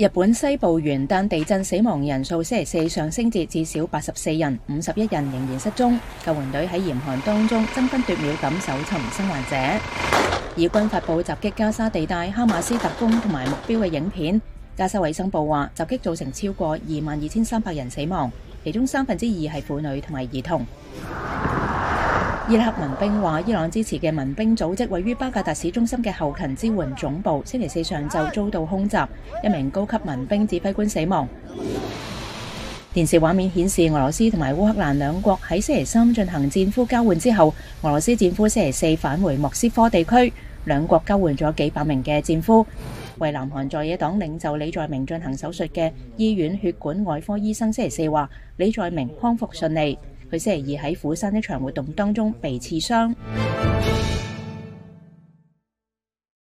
日本西部原旦地震死亡人数星期四上升至至少八十四人，五十一人仍然失踪。救援队喺严寒当中争分夺秒咁搜寻生还者。以军发布袭击加沙地带哈马斯特工同埋目标嘅影片。加沙卫生部话，袭击造成超过二万二千三百人死亡，其中三分之二系妇女同埋儿童。伊拉克民兵話：伊朗支持嘅民兵組織位於巴格達市中心嘅後勤支援總部，星期四上晝遭到空襲，一名高級民兵指揮官死亡。電視畫面顯示，俄羅斯同埋烏克蘭兩國喺星期三進行戰俘交換之後，俄羅斯戰俘星期四返回莫斯科地區，兩國交換咗幾百名嘅戰俘。為南韓在野黨領袖李在明進行手術嘅醫院血管外科醫生星期四話：李在明康復順利。佢星期二喺釜山一场活动当中被刺伤。